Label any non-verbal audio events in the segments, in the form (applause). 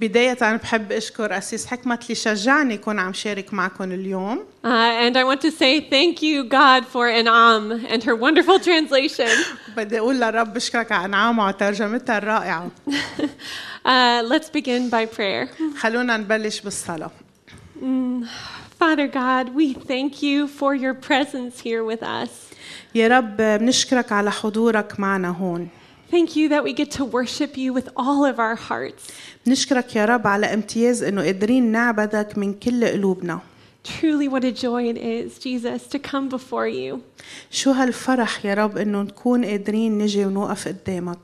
بداية بحب أشكر أسيس حكمة اللي شجعني أكون عم شارك معكم اليوم Uh, and I want to say thank you, God, for Anam and her wonderful translation. (laughs) بدي أقول للرب بشكرك على أنعامه وترجمتها الرائعة (laughs) Uh, let's begin by prayer. خلونا نبلش بالصلاة Father God, we thank you for your presence here with us. يا رب بنشكرك على حضورك معنا هون Thank you that we get to worship you with all of our hearts. بنشكرك يا رب على امتياز انه قادرين نعبدك من كل قلوبنا Truly, what a joy it is, Jesus, to come before you. شو هالفرح يا رب انه نكون قادرين نجي ونوقف قدامك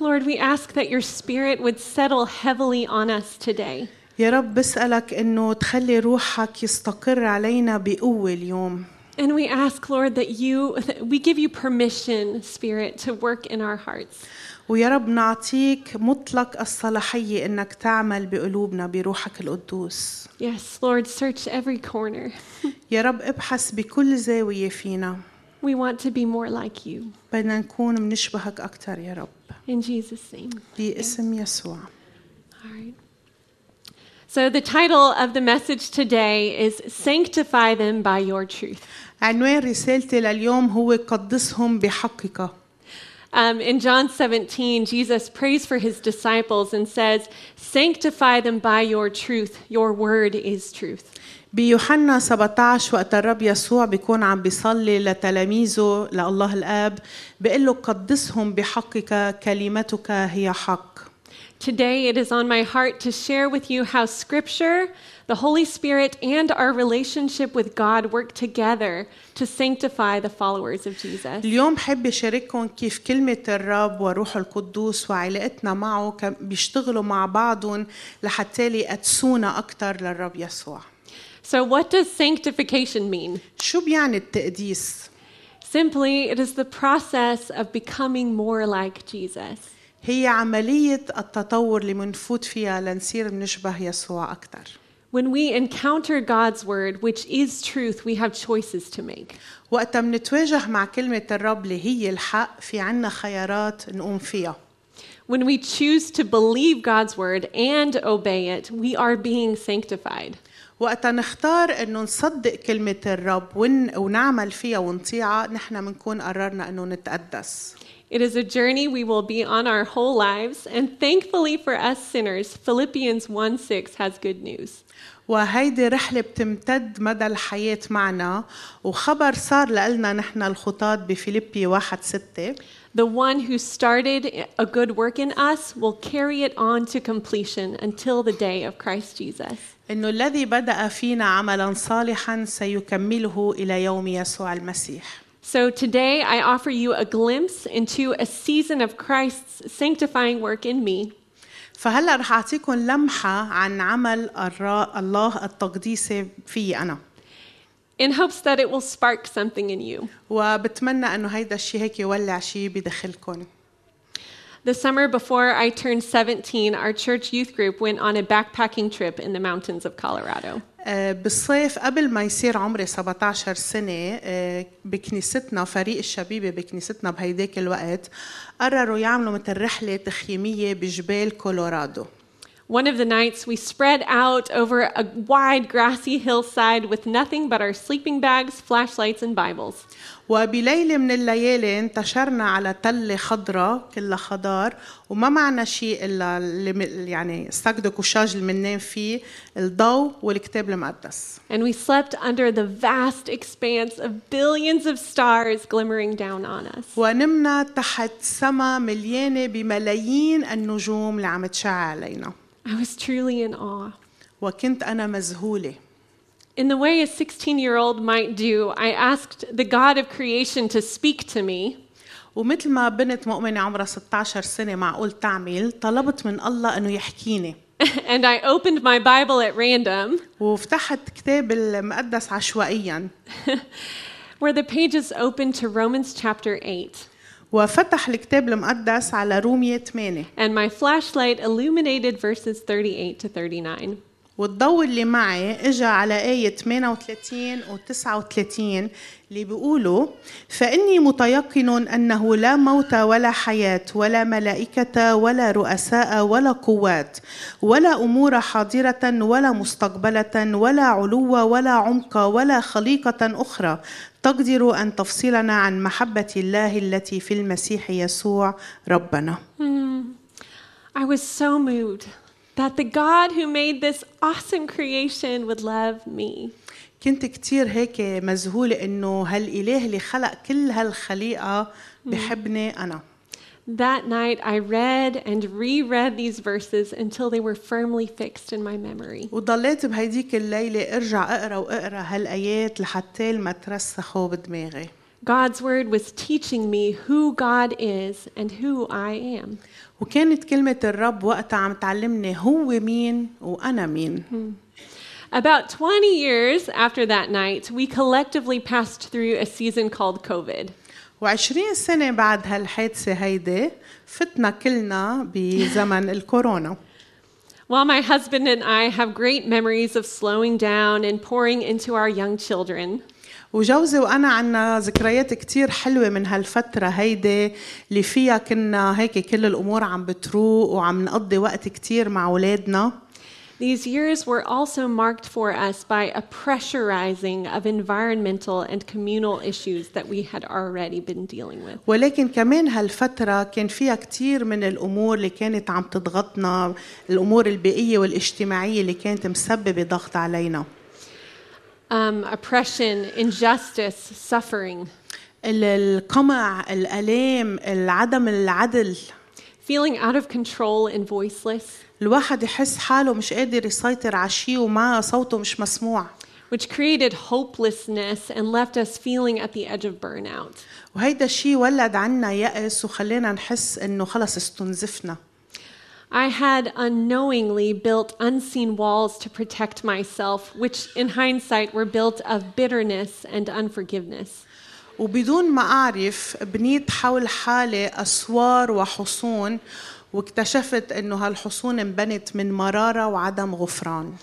Lord, we ask that your spirit would settle heavily on us today. يا رب بسألك انه تخلي روحك يستقر علينا بقوة اليوم And we ask, Lord, that you, that we give you permission, Spirit, to work in our hearts. ويا رب نعطيك مطلق الصلاحية إنك تعمل بقلوبنا بروحك القدوس Yes, Lord, search every corner. (laughs) يا رب ابحث بكل زاوية فينا We want to be more like you. بدنا نكون منشبهك أكتر يا رب In Jesus' name. باسم يسوع All right. So, the title of the message today is Sanctify Them by Your Truth. عنوان رسالتي لليوم هو قدسهم بحقك Um, in John 17, Jesus prays for his disciples and says, Sanctify them by your truth. Your word is truth. بيوحنا 17 وقت الرب يسوع بيكون عم بيصلي لتلاميذه لله الآب بيقول له قدسهم بحقك كلمتك هي حق Today, it is on my heart to share with you how Scripture, the Holy Spirit, and our relationship with God work together to sanctify the followers of Jesus. اليوم حب أشارككم كيف كلمة الرب وروح القدوس وعلاقتنا معه كم- بيشتغلوا مع بعضهم لحتى يقدسونا أكتر للرب يسوع So, what does sanctification mean? شو بيعني التقديس؟ Simply, it is the process of becoming more like Jesus. هي عملية التطور اللي منفوت فيها لنصير بنشبه يسوع أكتر When we encounter God's word, which is truth, we have choices to make. وقتها منتواجه مع كلمة الرب اللي هي الحق في عنا خيارات نقوم فيها When we choose to believe God's word and obey it, we are being sanctified. وقتها نختار إنه نصدق كلمة الرب ون... ونعمل فيها ونطيعها نحن بنكون قررنا إنه نتقدس It is a journey we will be on our whole lives, and thankfully for us sinners, Philippians 1 6 has good news. وهيدي رحلة بتمتد مدى الحياة معنا وخبر صار لنا نحن الخطاة بفيليبي واحد ستة The one who started a good work in us will carry it on to completion until the day of Christ Jesus. انه الذي بدأ فينا عملا صالحا سيكمله إلى يوم يسوع المسيح So today I offer you a glimpse into a season of Christ's sanctifying work in me. فهلا رح اعطيكم لمحه عن عمل الرا- الله التقديسي في انا in hopes that it will spark something in you. وبتمنى انه هيدا الشيء هيك يولع شيء بداخلكم The summer before I turned 17, our church youth group went on a backpacking trip in the mountains of Colorado. آه، بالصيف قبل ما يصير عمري 17 سنة آه، بكنيستنا فريق الشبيبة بكنيستنا بهيداك الوقت قرروا يعملوا مثل رحلة تخييمية بجبال كولورادو One of the nights, we spread out over a wide grassy hillside with nothing but our sleeping bags, flashlights, and Bibles. وبليلة من الليالي انتشرنا على تلة خضراء كلها خضار وما معنا شيء إلا اللي يعني استقدر كوشاج اللي بننام فيه الضوء والكتاب المقدس And we slept under the vast expanse of billions of stars glimmering down on us. ونمنا تحت سما مليانة بملايين النجوم اللي عم تشع علينا I was truly in awe. وكنت أنا مذهولة In the way a 16 year old might do, I asked the God of creation to speak to me. ومثل ما بنت مؤمنة عمرها 16 سنة معقول تعمل طلبت من الله أنه يحكيني (laughs) and I opened my Bible at random, وفتحت كتاب المقدس عشوائيا (laughs) where the pages opened to Romans chapter 8. وفتح الكتاب المقدس على رومية 8 And my flashlight illuminated verses 38 to 39. والضوء اللي معي اجى على آية 38 و 39 اللي بيقولوا فإني متيقن أنه لا موت ولا حياة ولا ملائكة ولا رؤساء ولا قوات ولا أمور حاضرة ولا مستقبلة ولا علو ولا عمق ولا خليقة أخرى تقدر أن تفصلنا عن محبة الله التي في المسيح يسوع ربنا. I was so moved that the God who made this awesome creation would love me. كنت كتير هيك مذهولة إنه هالإله اللي خلق كل هالخليقة بحبني أنا That night, I read and reread these verses until they were firmly fixed in my memory. وضليت بهيديك الليلة ارجع اقرا واقرا هالآيات لحتى ما ترسخوا بدماغي God's word was teaching me who God is and who I am. وكانت كلمة الرب وقتها عم تعلمني هو مين وأنا مين About 20 years after that night, we collectively passed through a season called COVID. وعشرين سنة بعد هالحادثة هيدي فتنا كلنا بزمن الكورونا (laughs) While my husband and I have great memories of slowing down and pouring into our young children, وجوزي وأنا عنا ذكريات كتير حلوة من هالفترة هيدي اللي فيها كنا هيك كل الأمور عم بتروق وعم نقضي وقت كتير مع أولادنا these years were also marked for us by a pressurizing of environmental and communal issues that we had already been dealing with. ولكن كمان هالفترة كان فيها كتير من الأمور اللي كانت عم تضغطنا الأمور البيئية والاجتماعية اللي كانت مسببة ضغط علينا Um, oppression, injustice, suffering, ال- القمع الألام العدم العدل feeling out of control and voiceless, الواحد يحس حاله مش قادر يسيطر على شيء وما صوته مش مسموع which created hopelessness and left us feeling at the edge of burnout. وهيدا الشيء ولد عنا يأس وخلينا نحس انه خلص استنزفنا I had unknowingly built unseen walls to protect myself, which in hindsight were built of bitterness and unforgiveness. وبدون ما أعرف بنيت حول حالي أسوار وحصون واكتشفت انه هالحصون انبنت من مرارة وعدم غفران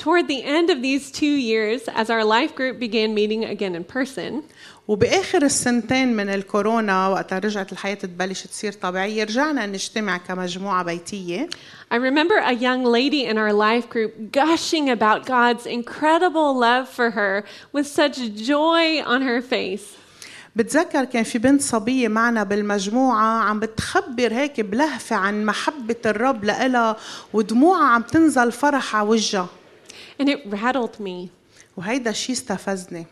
Toward the end of these two years, as our life group began meeting again in person, وبآخر السنتين من الكورونا وقتها رجعت الحياة تبلش تصير طبيعية رجعنا نجتمع كمجموعة بيتية I remember a young lady in our life group gushing about God's incredible love for her with such joy on her face. بتذكر كان في بنت صبية معنا بالمجموعة عم بتخبر هيك بلهفة عن محبة الرب لإلها ودموعها عم تنزل فرح على وجهها And it rattled me. وهيدا الشيء استفزني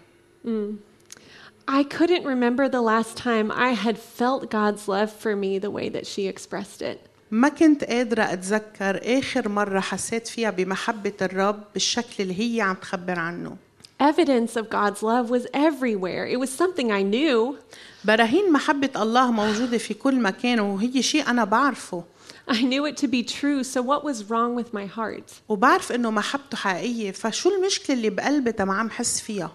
I couldn't remember the last time I had felt God's love for me the way that she expressed it. ما كنت قادرة أتذكر آخر مرة حسيت فيها بمحبة الرب بالشكل اللي هي عم تخبر عنه Evidence of God's love was everywhere. It was something I knew. براهين محبة الله موجودة في كل مكان وهي شيء أنا بعرفه I (laughs) knew it to be true, so what was wrong with my heart? وبعرف إنه محبته حقيقية فشو المشكلة اللي بقلبي ما عم حس فيها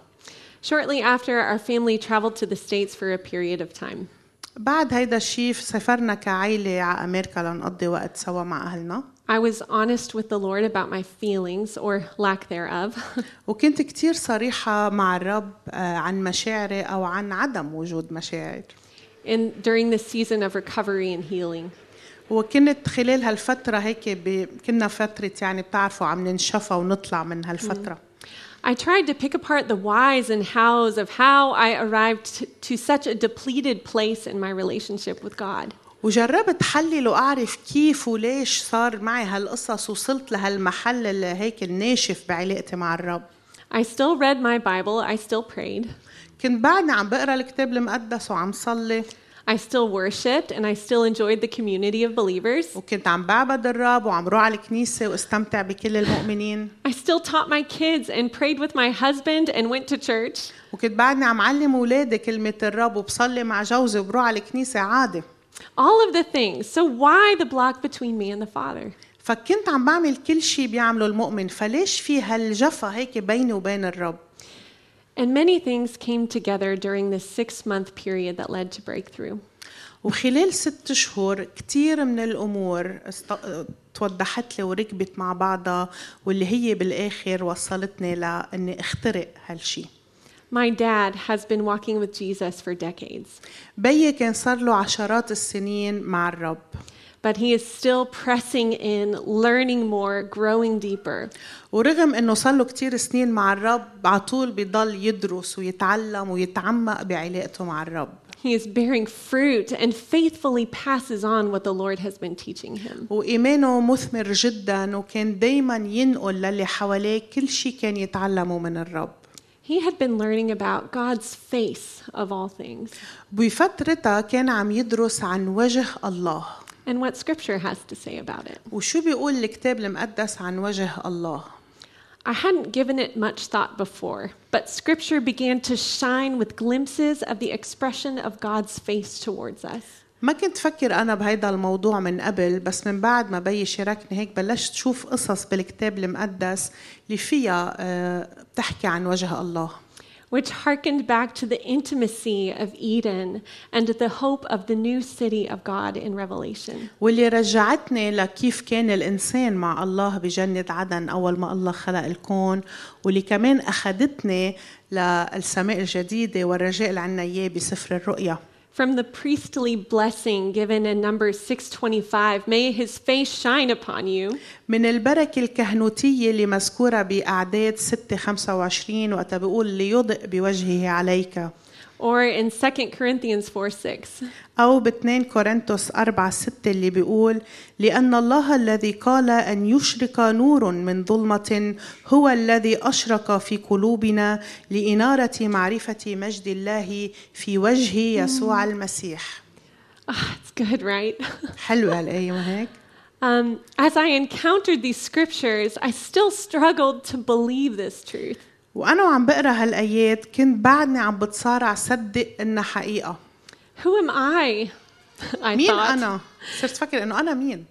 Shortly after, our family traveled to the States for a period of time. بعد هيدا الشيء سافرنا كعائلة على أمريكا لنقضي وقت سوا مع أهلنا I was honest with the Lord about my feelings or lack thereof. (laughs) وكنت كتير صريحة مع الرب آه، عن مشاعري أو عن عدم وجود مشاعر in during this season of recovery and healing. وكنت خلال هالفترة هيك ب... كنا فترة يعني بتعرفوا عم ننشفى ونطلع من هالفترة. I tried to pick apart the whys and hows of how I arrived to such a depleted place in my relationship with God. وجربت حلل وأعرف كيف وليش صار معي هالقصص وصلت لهالمحل اللي هيك الناشف بعلاقتي مع الرب. I still read my Bible, I still prayed, كنت بعدني عم بقرأ الكتاب المقدس وعم صلي. I still worshiped, and I still enjoyed the community of believers. وكنت عم بعبد الرب وعم روح على الكنيسة واستمتع بكل المؤمنين I still taught my kids and prayed with my husband and went to church. وكنت بعدني عم علم أولادي كلمة الرب وبصلي مع جوزي وبروح على الكنيسة عادي All of the things. So, why the block between me and the Father? فكنت عم بعمل كل شيء بيعمله المؤمن فليش في هالجفا هيك بيني وبين الرب And many things came together during this six month period that led to breakthrough. وخلال ست شهور كتير من الأمور است... توضحت لي وركبت مع بعضها واللي هي بالاخر وصلتني لاني اخترق هالشي My dad has been walking with Jesus for decades, بيي كان صار له عشرات السنين مع الرب but he is still pressing in, learning more, growing deeper. ورغم انه صار له كتير سنين مع الرب على طول بيضل يدرس ويتعلم ويتعمق بعلاقته مع الرب He is bearing fruit and faithfully passes on what the Lord has been teaching him. وإيمانه مثمر جدا وكان دايما ينقل للي حواليه كل شيء كان يتعلمه من الرب He had been learning about God's face of all things بفترتها كان عم يدرس عن وجه الله and what Scripture has to say about it. وشو بيقول الكتاب المقدس عن وجه الله I hadn't given it much thought before, but Scripture began to shine with glimpses of the expression of God's face towards us. ما كنت فكر أنا بهيدا الموضوع من قبل بس من بعد ما بي شاركني هيك بلشت شوف قصص بالكتاب المقدس اللي فيها آه، بتحكي عن وجه الله which harkened back to the intimacy of Eden and the hope of the new city of God in Revelation. واللي رجعتني لكيف كان الإنسان مع الله بجنة عدن أول ما الله خلق الكون واللي كمان أخذتني للسماء الجديدة والرجاء اللي عنا إياه بسفر الرؤيا From the priestly blessing given in Numbers 6:25, may his face shine upon you, من البركة الكهنوتية اللي مذكورة بأعداد 6 25 وقتها بيقول ليضئ بوجهه عليك or in 2 Corinthians 4:6. أو ب 2 كورنثوس 4 6 اللي بيقول لأن الله الذي قال أن يشرق نور من ظلمة هو الذي أشرق في قلوبنا لإنارة معرفة مجد الله في وجه يسوع المسيح Ah, it's good, right? حلوة الآية ما هيك؟ um, as I encountered these scriptures, I still struggled to believe this truth. وأنا وعم بقرأ هالآيات كنت بعدني عم بتصارع صدق إنها حقيقة Who am I? I مين thought. أنا؟ صرت فكر إنه أنا مين؟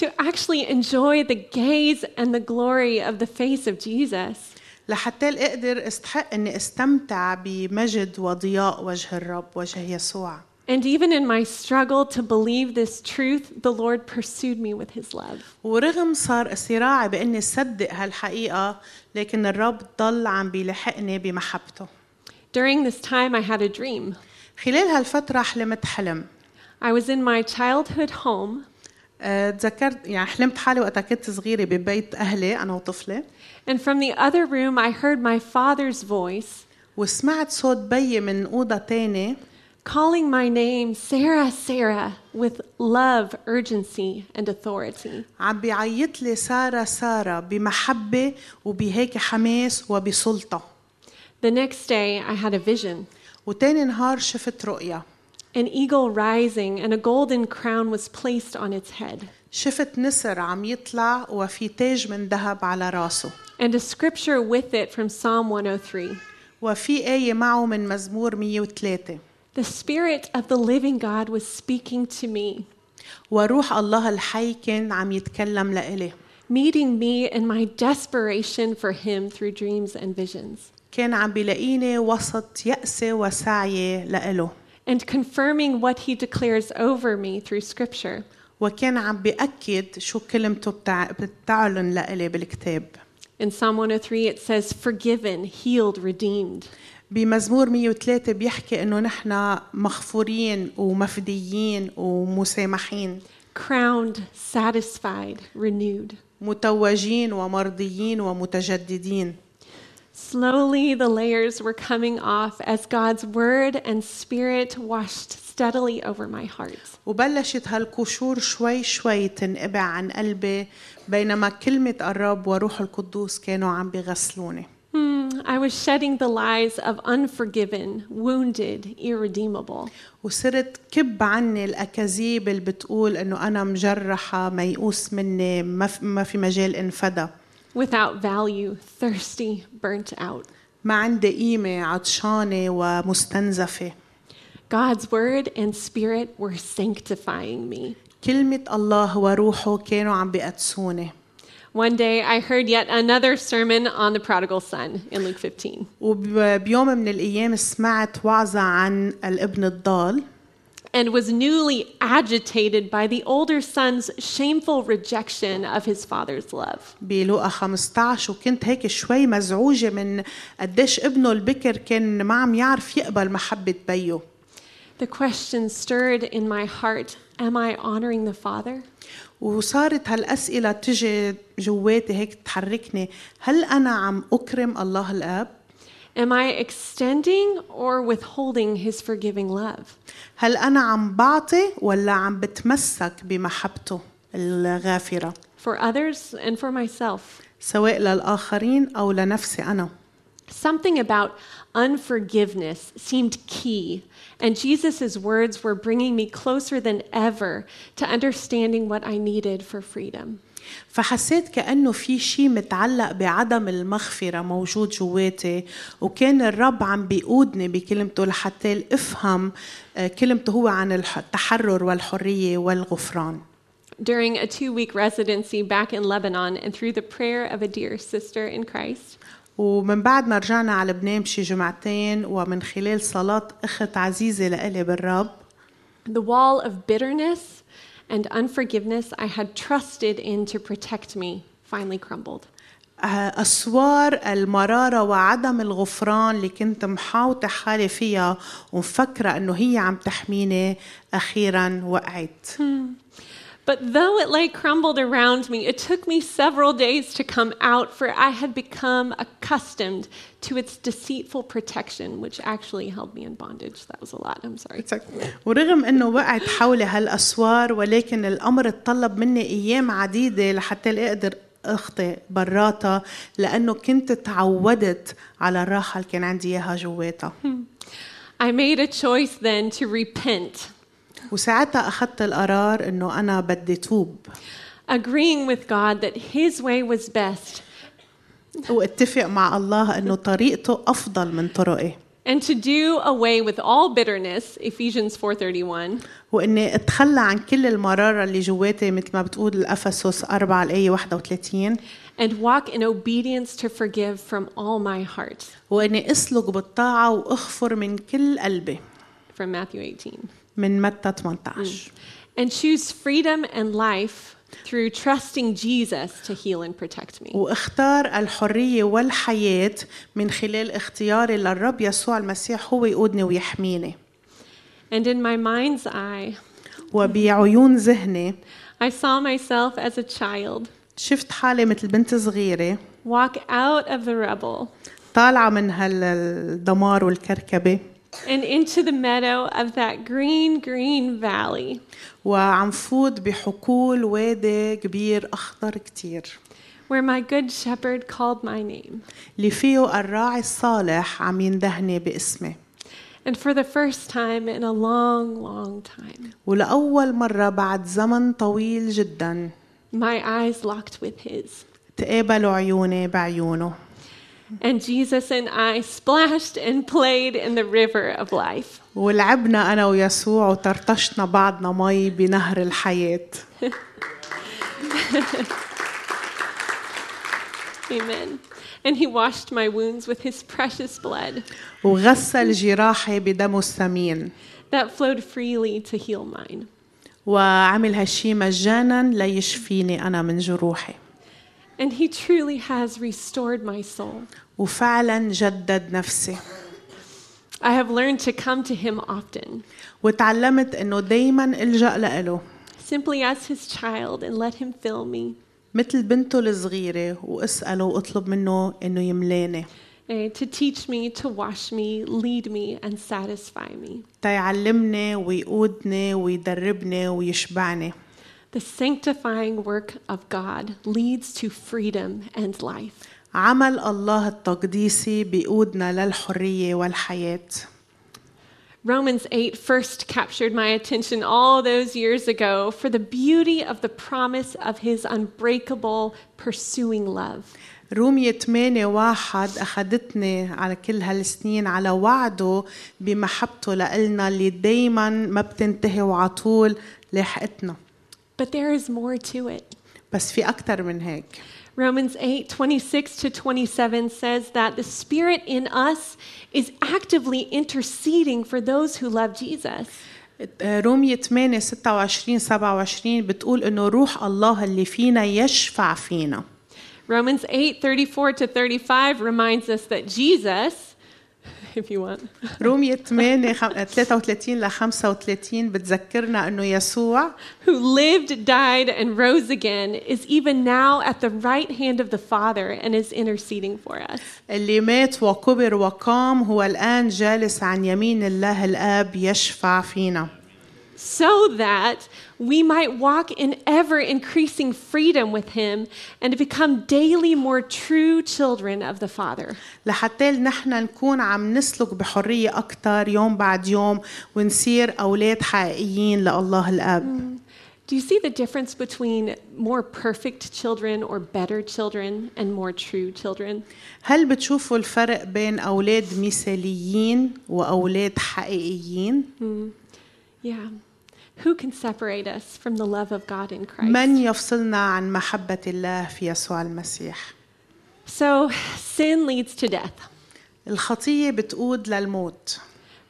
to actually enjoy the gaze and the glory of the face of Jesus. لحتى أقدر أستحق إني أستمتع بمجد وضياء وجه الرب وجه يسوع And even in my struggle to believe this truth, the Lord pursued me with his love. ورغم صار صراعي باني اصدق هالحقيقه لكن الرب ضل عم بيلحقني بمحبته During this time, I had a dream. خلال هالفتره حلمت حلم I was in my childhood home, أه، تذكرت يعني حلمت حالي وقتها كنت صغيره ببيت اهلي انا وطفله and from the other room, I heard my father's voice وسمعت صوت بيي من اوضه تاني calling my name, Sarah, Sarah, with love, urgency, and authority. عم بيعيط لي ساره ساره بمحبه وبهيك حماس وبسلطه The next day, I had a vision وتاني نهار شفت رؤيا an eagle rising, and a golden crown was placed on its head. شفت نسر عم يطلع وفي تاج من ذهب على راسه and a scripture with it from Psalm 103. وفي آية معه من مزمور 103 The Spirit of the living God was speaking to me, وروح الله الحي كان عم يتكلم لإلي meeting me in my desperation for Him through dreams and visions, كان عم بلاقيني وسط يأسي وسعي لإله and confirming what He declares over me through Scripture. وكان عم بأكد شو كلمته بتع... بتعلن لإلي بالكتاب In Psalm 103, it says, Forgiven, healed, redeemed. بمزمور 103 بيحكي إنه نحن مغفورين ومفديين ومسامحين Crowned, satisfied, renewed. متوجين ومرضيين ومتجددين Slowly, the layers were coming off as God's word and spirit washed steadily over my heart. وبلشت هالقشور شوي شوي تنقبع عن قلبي بينما كلمة الرب وروح القدوس كانوا عم بيغسلوني I was shedding the lies of unforgiven, wounded, irredeemable. وصرت كب عني الأكاذيب اللي بتقول إنه أنا مجرحة ميؤوس مني ما في, ما في مجال انفدى without value, thirsty, burnt out. ما عندي قيمة عطشانة ومستنزفة God's word and spirit were sanctifying me. كلمة الله وروحه كانوا عم بيقدسوني One day I heard yet another sermon on the prodigal son in Luke 15. وبيوم من الأيام سمعت وعظة عن الابن الضال and was newly agitated by the older son's shameful rejection of his father's love. بلوقا 15 وكنت هيك شوي مزعوجة من قديش ابنه البكر كان ما عم يعرف يقبل محبة بيه The question stirred in my heart Am I honoring the Father? وصارت هالأسئلة تجي جواتي هيك تحركني هل أنا عم أكرم الله الآب؟ Am I extending or withholding his forgiving love? هل أنا عم بعطي ولا عم بتمسك بمحبته الغافرة For others and for myself. سواء للآخرين أو لنفسي أنا Something about unforgiveness seemed key, and Jesus' words were bringing me closer than ever to understanding what I needed for freedom. فحسيت كأنه في شيء متعلق بعدم المغفرة موجود جواتي وكان الرب عم بيقودني بكلمته لحتى افهم آه، كلمته هو عن الح- التحرر والحرية والغفران During a two week residency back in Lebanon, and through the prayer of a dear sister in Christ, ومن بعد ما رجعنا على لبنان بشي جمعتين ومن خلال صلاة أخت عزيزة لإلي بالرب. The wall of bitterness and unforgiveness I had trusted in to protect me finally crumbled. آه، أسوار المرارة وعدم الغفران اللي كنت محاوطة حالي فيها ومفكرة أنه هي عم تحميني أخيرا وقعت. But though it lay crumbled around me, it took me several days to come out, for I had become accustomed to its deceitful protection, which actually held me in bondage. That was a lot, I'm sorry. ورغم انه وقعت حولي هالاسوار ولكن الامر اتطلب مني ايام عديده لحتى اقدر اخطي براتها لانه كنت تعودت على الراحه اللي كان عندي اياها جواتها I made a choice then to repent, وساعتها أخذت القرار إنه أنا بدي توب. Agreeing with God that His way was best. واتفق مع الله إنه طريقته أفضل من طرقي. And to do away with all bitterness, Ephesians 4:31, وإني أتخلى عن كل المرارة اللي جواتي مثل ما بتقول الأفسس 4 الآية 31 and walk in obedience to forgive from all my heart, وإني أسلك بالطاعة وأغفر من كل قلبي. From Matthew 18. من متى 18 and choose freedom and life through trusting Jesus to heal and protect me. واختار الحرية والحياة من خلال اختياري للرب يسوع المسيح هو يقودني ويحميني And in my mind's eye, وبعيون ذهني I saw myself as a child شفت حالي مثل بنت صغيرة walk out of the rubble طالعة من هالدمار والكركبة into the meadow of that green, green valley وعم فوت بحقول وادي كبير أخضر كتير where my good shepherd called my name. اللي فيه الراعي الصالح عم يندهني باسمي And for the first time in a long, long time, ولأول مرة بعد زمن طويل جدا my eyes locked with his. تقابلوا عيوني بعيونه And Jesus and I splashed and played in the river of life. ولعبنا أنا ويسوع وطرطشنا بعضنا مي بنهر الحياة (laughs) Amen. And he washed my wounds with his precious blood وغسل جراحي بدمه الثمين that flowed freely to heal mine. وعمل هالشي مجانا ليشفيني أنا من جروحي And he truly has restored my soul. وفعلا جدد نفسي I have learned to come to him often, وتعلمت انه دايما الجا له simply as his child, and let him fill me, مثل بنته الصغيرة واسأله واطلب منه انه يملاني eh, to teach me, to wash me, lead me, and satisfy me. تيعلمني ويقودني ويدربني ويشبعني The sanctifying work of God leads to freedom and life. عمل الله التقديسي بيقودنا للحرية والحياة Romans 8 first captured my attention all those years ago for the beauty of the promise of his unbreakable, pursuing love. رومية 8 واحد أخدتني على كل هالسنين على وعده بمحبته لإلنا اللي دايما ما بتنتهي وعطول لاحقتنا But there is more to it. بس في أكتر من هيك Romans 8 26 to 27 says that the Spirit in us is actively interceding for those who love Jesus. رومية 8 26 27 بتقول انه روح الله اللي فينا يشفع فينا Romans 8 34 to 35 reminds us that Jesus, (laughs) if you want, رومية 8 خم- 33 ل 35 بتذكرنا انه يسوع who lived, died, and rose again, is even now at the right hand of the Father and is interceding for us. اللي مات وكبر وقام هو الآن جالس عن يمين الله الآب يشفع فينا so that we might walk in ever increasing freedom with Him and become daily more true children of the Father. لحتى نحن نكون عم نسلك بحرية أكتر يوم بعد يوم ونصير أولاد حقيقيين لله الآب Do you see the difference between more perfect children or better children and more true children? هل بتشوفوا الفرق بين أولاد مثاليين وأولاد حقيقيين؟ Yeah. Who can separate us from the love of God in Christ? من يفصلنا عن محبة الله في يسوع المسيح؟ So, sin leads to death, الخطية بتقود للموت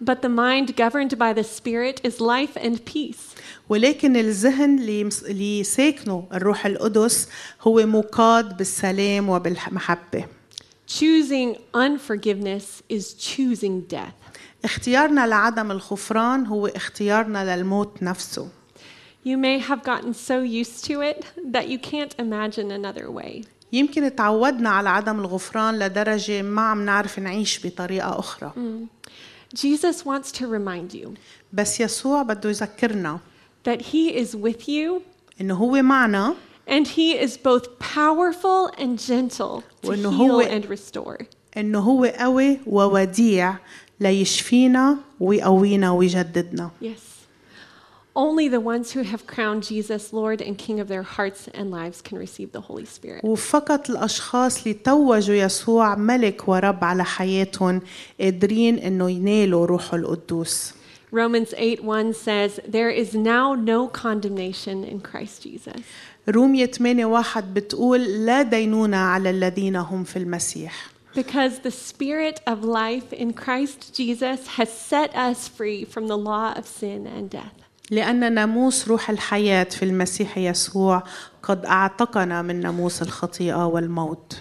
but the mind governed by the Spirit is life and peace. ولكن الذهن اللي يمس- اللي ساكنه الروح القدس هو مقاد بالسلام وبالمحبة Choosing unforgiveness is choosing death. اختيارنا لعدم الغفران هو اختيارنا للموت نفسه You may have gotten so used to it that you can't imagine another way. يمكن تعودنا على عدم الغفران لدرجة ما عم نعرف نعيش بطريقة أخرى Jesus wants to remind you بس يسوع بده يذكرنا that He is with you إنه هو معنا and He is both powerful and gentle to وإنه heal هو- and restore. إنه هو قوي ووديع ليشفينا ويقوينا ويجددنا Yes. Only the ones who have crowned Jesus Lord and King of their hearts and lives can receive the Holy Spirit. وفقط الأشخاص اللي توجوا يسوع ملك ورب على حياتهم قادرين إنه ينالوا روحه القدوس Romans 8 1 says, There is now no condemnation in Christ Jesus. رومية 8 واحد بتقول لا دينونة على الذين هم في المسيح Because the Spirit of life in Christ Jesus has set us free from the law of sin and death. لأن ناموس روح الحياة في المسيح يسوع قد أعتقنا من ناموس الخطيئة والموت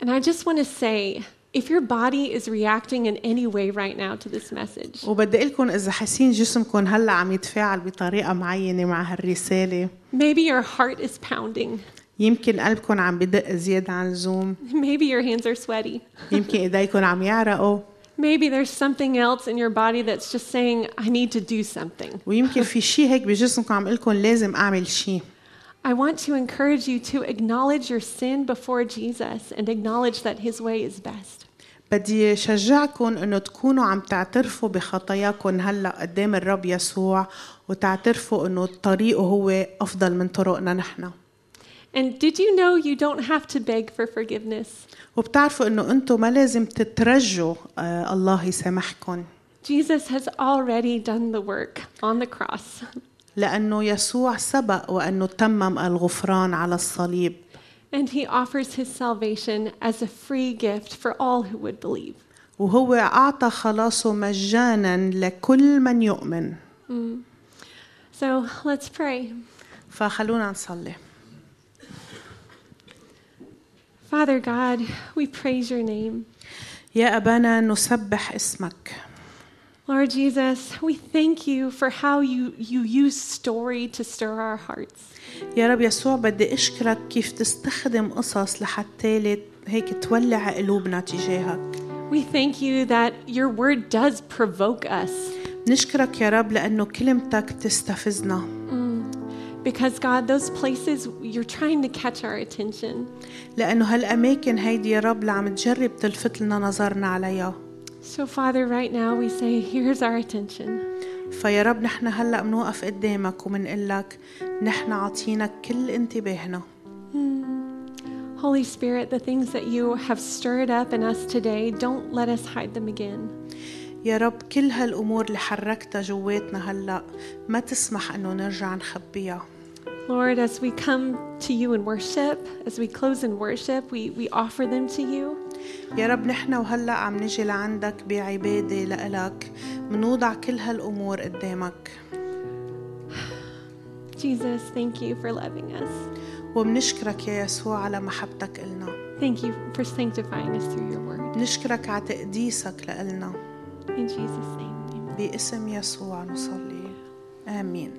And I just want to say, if your body is reacting in any way right now to this message, وبدي لكم إذا حاسين جسمكم هلا عم يتفاعل بطريقة معينة مع هالرسالة maybe your heart is pounding, يمكن قلبكم عم بدق زيادة عن اللزوم maybe your hands are sweaty, يمكن إيديكم عم يعرقوا maybe there's something else in your body that's just saying, I need to do something. ويمكن في شيء هيك بجسمكم عم لكم لازم أعمل شيء I want to encourage you to acknowledge your sin before Jesus and acknowledge that his way is best. بدي شجعكم إنه تكونوا عم تعترفوا بخطاياكم هلأ قدام الرب يسوع وتعترفوا إنه طريقه هو أفضل من طرقنا نحن And did you know you don't have to beg for forgiveness? وبتعرفوا إنه أنتم ما لازم تترجوا آه الله يسامحكم Jesus has already done the work on the cross. لأنه يسوع سبق وأنه تمم الغفران على الصليب And he offers his salvation as a free gift for all who would believe. وهو اعطى خلاصه مجانا لكل من يؤمن So let's pray. فخلونا نصلي Father God, we praise your name. يا ابانا نسبح اسمك Lord Jesus, we thank you for how you, you use story to stir our hearts. يا رب يسوع بدي اشكرك كيف تستخدم قصص لحتى لت- هيك تولع قلوبنا تجاهك We thank you that your word does provoke us نشكرك يا رب لانه كلمتك تستفزنا because, God, those places you're trying to catch our attention. لانه هالاماكن هيدي يا رب اللي عم تجرب تلفت لنا نظرنا عليها So, Father, right now we say, here's our attention. فيا رب نحن هلا بنوقف قدامك وبنقول لك نحن عاطينك كل انتباهنا Holy Spirit, the things that you have stirred up in us today, don't let us hide them again. يا رب كل هالامور اللي حركتها جواتنا هلا ما تسمح انه نرجع نخبيها Lord, as we come to you in worship, as we close in worship, we, we offer them to you. يا رب نحن وهلأ عم نجي لعندك بعبادة لإلك منوضع كل هالأمور قدامك Jesus, thank you for loving us. ومنشكرك يا يسوع على محبتك إلنا Thank you for sanctifying us through your word. نشكرك على تقديسك لإلنا In Jesus' name, amen. باسم يسوع نصلي آمين